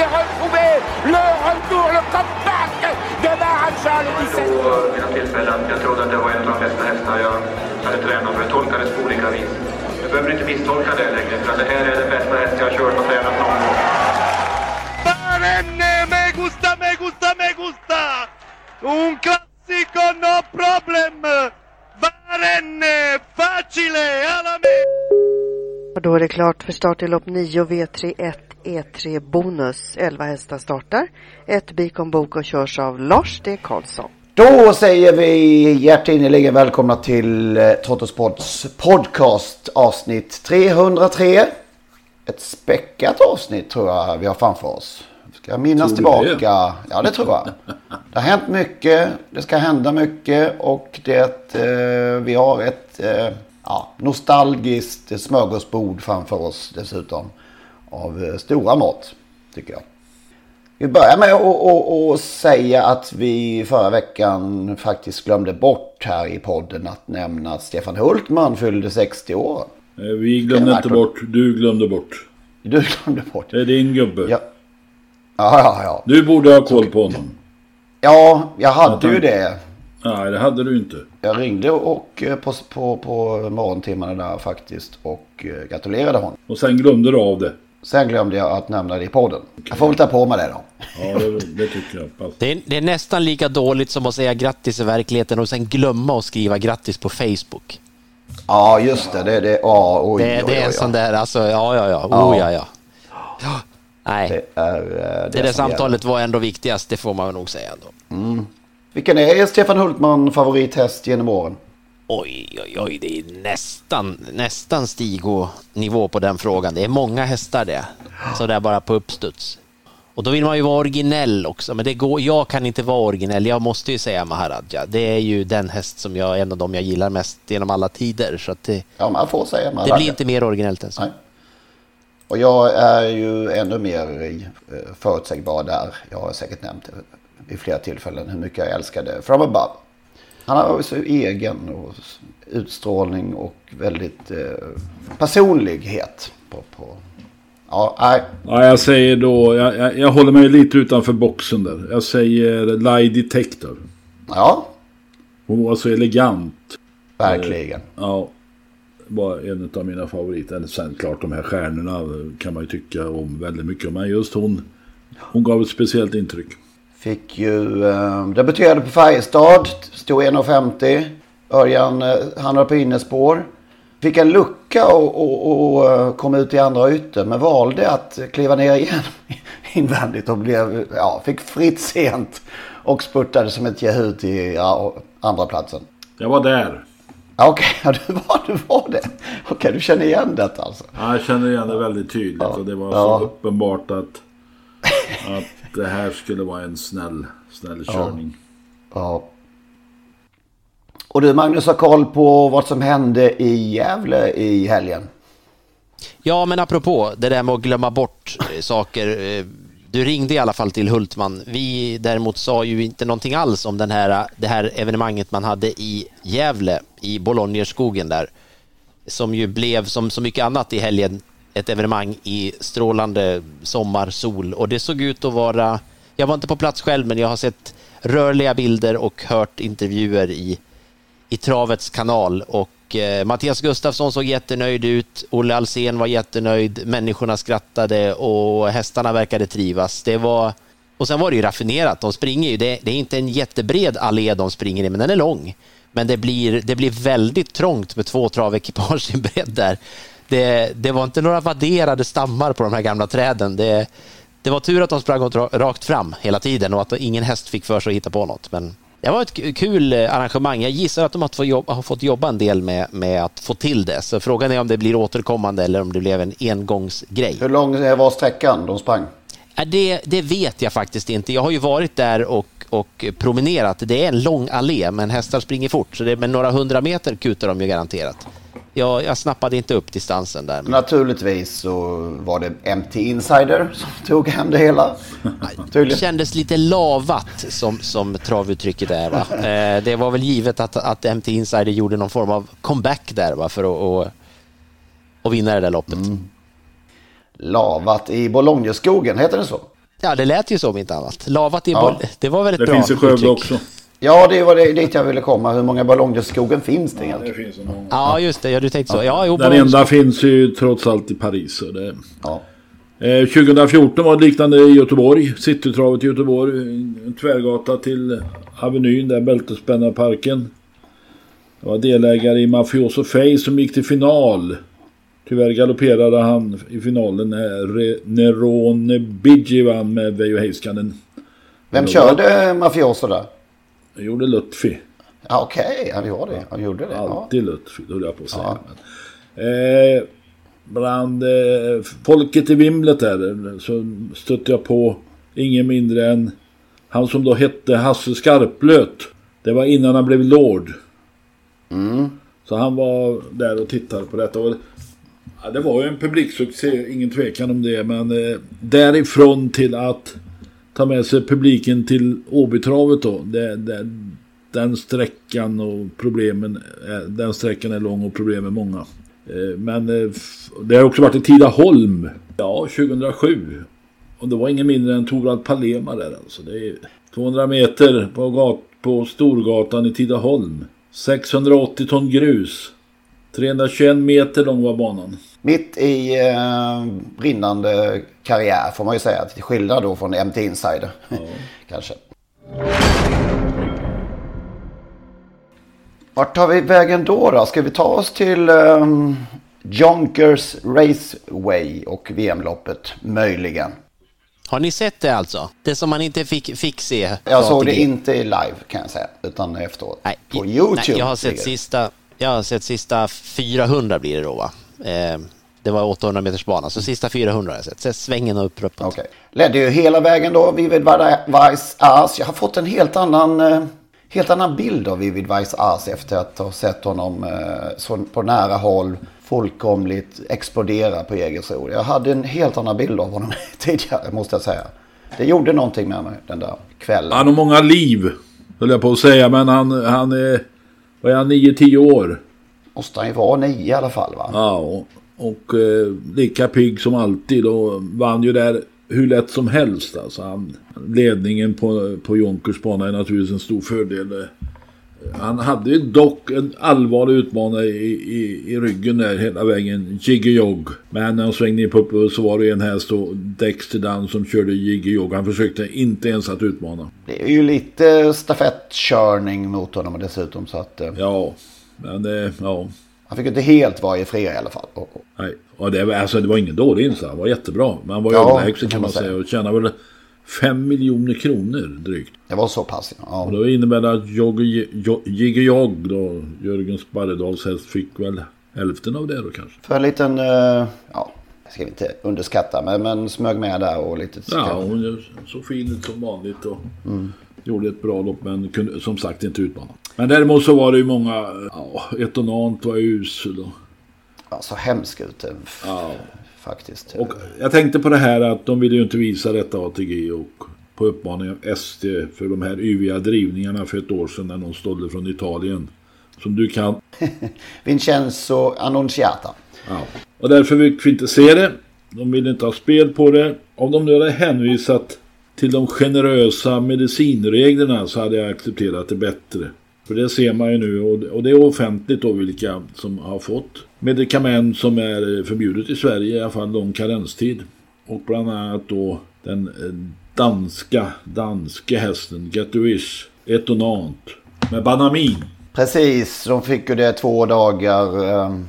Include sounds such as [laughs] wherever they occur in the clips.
S'est retrouvé. Le retour, le comeback de Maharaja, le 17. Vid mina tillfällen. Jag trodde att det var en av de bästa hästar jag hade tränat för. Det tolkades på olika vis. Du behöver inte misstolka det längre, för det här är den bästa häst jag har kört och tränat någon gång. Barenne, me gusta, me gusta, me gusta! Un classico, no problem! Barenne, facile, alla me! Och då är det klart för start i lopp 9 V31 E3 Bonus. 11 hästar startar. Ett Bikon Bok och körs av Lars D. Karlsson. Då säger vi hjärtinnerligen välkomna till eh, Trottosports podcast avsnitt 303. Ett späckat avsnitt tror jag vi har framför oss. Ska jag minnas du det? tillbaka? Ja det tror jag. Det har hänt mycket. Det ska hända mycket och det, eh, vi har ett eh, ja, nostalgiskt smörgåsbord framför oss dessutom. Av eh, stora mått tycker jag. Vi börjar med att säga att vi förra veckan faktiskt glömde bort här i podden att nämna att Stefan Hultman fyllde 60 år. Eh, Vi glömde inte bort, du glömde bort. Du glömde bort. Det är din gubbe. Ja. Ja, ja, ja. Du borde ha koll på honom. Ja, jag hade ju det. Nej, det hade du inte. Jag ringde och eh, på, på, på morgontimmarna där faktiskt och gratulerade honom. Och sen glömde du av det. Sen glömde jag att nämna det i podden. Jag får väl ta på mig det då. Ja, det, det tycker jag. Det är, det är nästan lika dåligt som att säga grattis i verkligheten och sen glömma att skriva grattis på Facebook. Ja, just det. Det, det, ja, oj, det, oj, det är oj, en oj. sån där, alltså, ja, ja, ja, Ja. oh, ja, ja. Nej, Det är eh, det, där som samtalet var ändå viktigast, det får man nog säga ändå. gäller. Mm. Vilken är Stefan Hultman favorithäst genom åren? Oj, oj, oj, det är nästan, nästan Stigo-nivå på den frågan. Det är många hästar det, så där bara på uppstuds. Och då vill man ju vara originell också, men det går, jag kan inte vara originell. Jag måste ju säga Maharaja. Det är ju den häst som jag, en av dem jag gillar mest genom alla tider. Så att det, Ja, man får säga det Maharaja. blir inte mer originellt än så. Nej. Och jag är ju ännu mer eh, förutsägbar där. Jag har säkert nämnt det vid flera tillfällen hur mycket jag älskade From Above. Han har så egen och utstrålning och väldigt eh, personlighet. På, på. Ja, nej. Ja, jag säger då, jag, jag, jag håller mig lite utanför boxen där. Jag säger Lie Detector. Ja, Hon var så elegant. verkligen. Ja, var en av mina favoriter. Sen klart de här stjärnorna kan man ju tycka om väldigt mycket. Men just hon, hon gav ett speciellt intryck. Fick ju, eh, debuterade på Färjestad, stod 1,50. Örjan eh, hamnade på innespår. Fick en lucka och, och, och eh, kom ut i andra ytter. Men valde att kliva ner igen [laughs] invändigt och blev, ja, fick fritt sent. Och spurtade som ett jehu till ja, andra platsen. Jag var där. Ja, Okej, [laughs] ja, du, var, du var det. Okej, du känner igen detta alltså. Ja, jag känner igen det väldigt tydligt. Och det var Ja. så uppenbart att, att det här skulle vara en snäll, snäll körning. Ja. Och du Magnus har koll på vad som hände i Gävle i helgen. Ja, men apropå det där med att glömma bort eh, saker. eh, Du ringde i alla fall till Hultman. Vi däremot sa ju inte någonting alls om den här, det här evenemanget man hade i Gävle, i Bolognerskogen där. Som ju blev, som så mycket annat i helgen, ett evenemang i strålande sommarsol. Och det såg ut att vara, jag var inte på plats själv, men jag har sett rörliga bilder och hört intervjuer i, i Travets kanal. Och och eh, Mattias Gustafsson såg jättenöjd ut. Olle Alsen var jättenöjd. Människorna skrattade och hästarna verkade trivas. Det var... Och sen var det ju raffinerat. De springer ju. Det, det är inte en jättebred allé de springer i, men den är lång. Men det blir, det blir väldigt trångt med två travekipage i bredd där. Det, det var inte några vadderade stammar på de här gamla träden. Det, det var tur att de sprang rakt fram hela tiden och att ingen häst fick för sig att hitta på något. Men det var ett kul arrangemang. Jag gissar att de har fått jobba, en del med, med att få till det. Så frågan är om det blir återkommande eller om det blev en engångsgrej. Hur lång var sträckan de sprang? Det, det vet jag faktiskt inte. Jag har ju varit där och, och promenerat. Det är en lång allé, men hästar springer fort. Så det, med några hundra meter kutar de ju garanterat jag, jag snappade inte upp distansen där. Naturligtvis så var det MT Insider som tog hem det hela. Det kändes lite lavat som, som travuttrycket är. Va? [laughs] Eh, det var väl givet att, att MT Insider gjorde någon form av comeback där va? för att och, och vinna det där loppet. Mm. Lavat i Bologneskogen, heter det så? Ja, det lät ju så om inte annat. Lavat i ja. Det var väl ett det bra finns i Skövde också. Ja, det var det, dit jag ville komma. Hur många ballongskogen finns det egentligen? Ja, det finns många. Ja, just det. Ja, du tänkte så. Ja, jo, Den enda finns ju trots allt i Paris. Så det... ja. eh, 2014 var det liknande i Göteborg. Citytravet i Göteborg. En tvärgata till Avenyn, där bältespännarparken. Det var delägare i Mafioso Fay som gick till final. Tyvärr galopperade han i finalen när Nerone Bidji vann med Veijo Heiskanen. Vem körde Mafioso där? Jag gjorde Lutfi. Ja, Okej, okay. han gjorde det. Han gjorde det. Alltid ja. Lutfi, höll jag på att säga. Ja. Men, eh, bland eh, folket i vimlet där så stötte jag på ingen mindre än han som då hette Hasse Skarplöt. Det var innan han blev lord. Mm. Så han var där och tittade på detta. Och, ja, det var ju en publiksuccé, ingen tvekan om det. Men eh, därifrån till att ta med sig publiken till Åbytravet då. Det, det, den sträckan och problemen, den sträckan är lång och problemen många. Eh, men eh, det har också varit i Tidaholm. Ja, 2007. Och det var ingen mindre än Torvald Palema där alltså. Det är 200 meter på, gat, på Storgatan i Tidaholm. 680 ton grus. 321 meter lång var banan. Mitt i eh, brinnande karriär får man ju säga. Till skillnad då från MT Insider. [laughs] Ja. Kanske. Vart tar vi vägen då då? Ska vi ta oss till um, Jonkers Raceway och VM-loppet? Möjligen. Har ni sett det alltså? Det som man inte fick, fick se? Jag såg det inte i live kan jag säga. Utan efteråt. Nej, på YouTube. Nej, jag har sett sista, jag har sett sista 400 blir det då va? Eh, det var 800 meters bana, så sista 400 har jag sett. Så svängen och upploppet. Okay. Ledde ju hela vägen då, Vivid Weiss Ars. Jag har fått en helt annan, eh, helt annan bild av Vivid Weiss Ars efter att ha sett honom eh, så på nära håll fullkomligt explodera på Jägersro. Jag hade en helt annan bild av honom [laughs] tidigare, måste jag säga. Det gjorde någonting med mig den där kvällen. Han har många liv, höll jag på att säga, men han, han är, vad är han, 9-10 år? Måste han ju vara nio i alla fall va? Ja, och, och eh, lika pigg som alltid och vann ju där hur lätt som helst. Alltså han, ledningen på, på Jonkers bana är naturligtvis en stor fördel. Han hade ju dock en allvarlig utmanare i, i, i ryggen där hela vägen. Jiggy Jog. Men när han svängde in på uppe så var det en häst då, Dexter Dunn som körde Jiggy Jog. Han försökte inte ens att utmana. Det är ju lite stafettkörning mot honom dessutom så att... Eh, ja, men det, ja. Han fick inte helt vara i fria i alla fall. Nej, och det, var, alltså, det var ingen dålig insats. Han var jätterbra. Men han var ju ja, överlägsen kan man säga. Och tjänade väl 5 miljoner kronor drygt. Det var så pass ja. Och då innebär det att Jigge Jogg då, Jörgen Sparredals häst fick väl hälften av det då kanske. För en liten, uh, ja, ska vi inte underskatta, men, men smög med där och lite... Ja, hon såg fin ut som vanligt och mm. gjorde ett bra lopp men kunde som sagt inte utmana. Men däremot så var det ju många, ja, Etonant var usel och... Ja, så hemskt ut ja. faktiskt. Och jag tänkte på det här att de ville ju inte visa detta ATG och på uppmaning av SD för de här yviga drivningarna för ett år sedan när någon stålde från Italien. Som du kan. [laughs] Vincenzo Annunciata. Ja. Och därför fick vi inte se det. De ville inte ha spel på det. Om de nu hade hänvisat till de generösa medicinreglerna så hade jag accepterat det bättre. För det ser man ju nu och, det är offentligt då vilka som har fått medicament som är förbjudet i Sverige, i alla fall lång karenstid. Och bland annat då den eh, danska, danske hästen Gatuish Etonant med Banamin. Precis, de fick ju det två dagar, eh,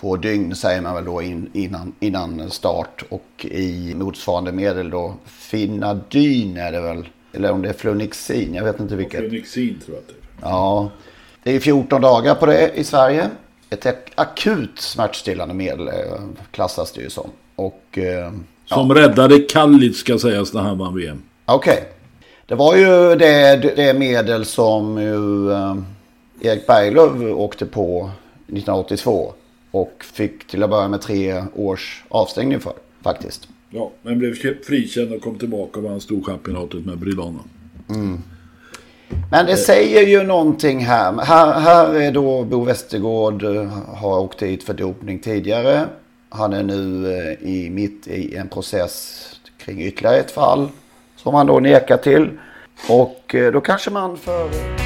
två dygn säger man väl då in, innan, innan start. Och i motsvarande medel då Finadyn är det väl. Eller om det är Flunixin, jag vet inte vilket. Flunixin tror jag att det är. Ja, det är 14 dagar på det i Sverige. Ett akut smärtstillande medel eh, klassas det ju som. Och, eh, som ja. räddade Kallit ska sägas när han vann VM. Okej. Okay. Det var ju det, det medel som ju, eh, Erik Berglöf åkte på 1982. Och fick till att börja med tre års avstängning för faktiskt. Ja, men blev frikänd och kom tillbaka och vann storchampionatet med Brilana. Mm. Men det säger ju någonting här. här. Här är då Bo Westergård eh, har åkt dit för dopning tidigare. Han är nu eh, i, mitt i en process kring ytterligare ett fall som han då nekar till. Och eh, då kanske man för...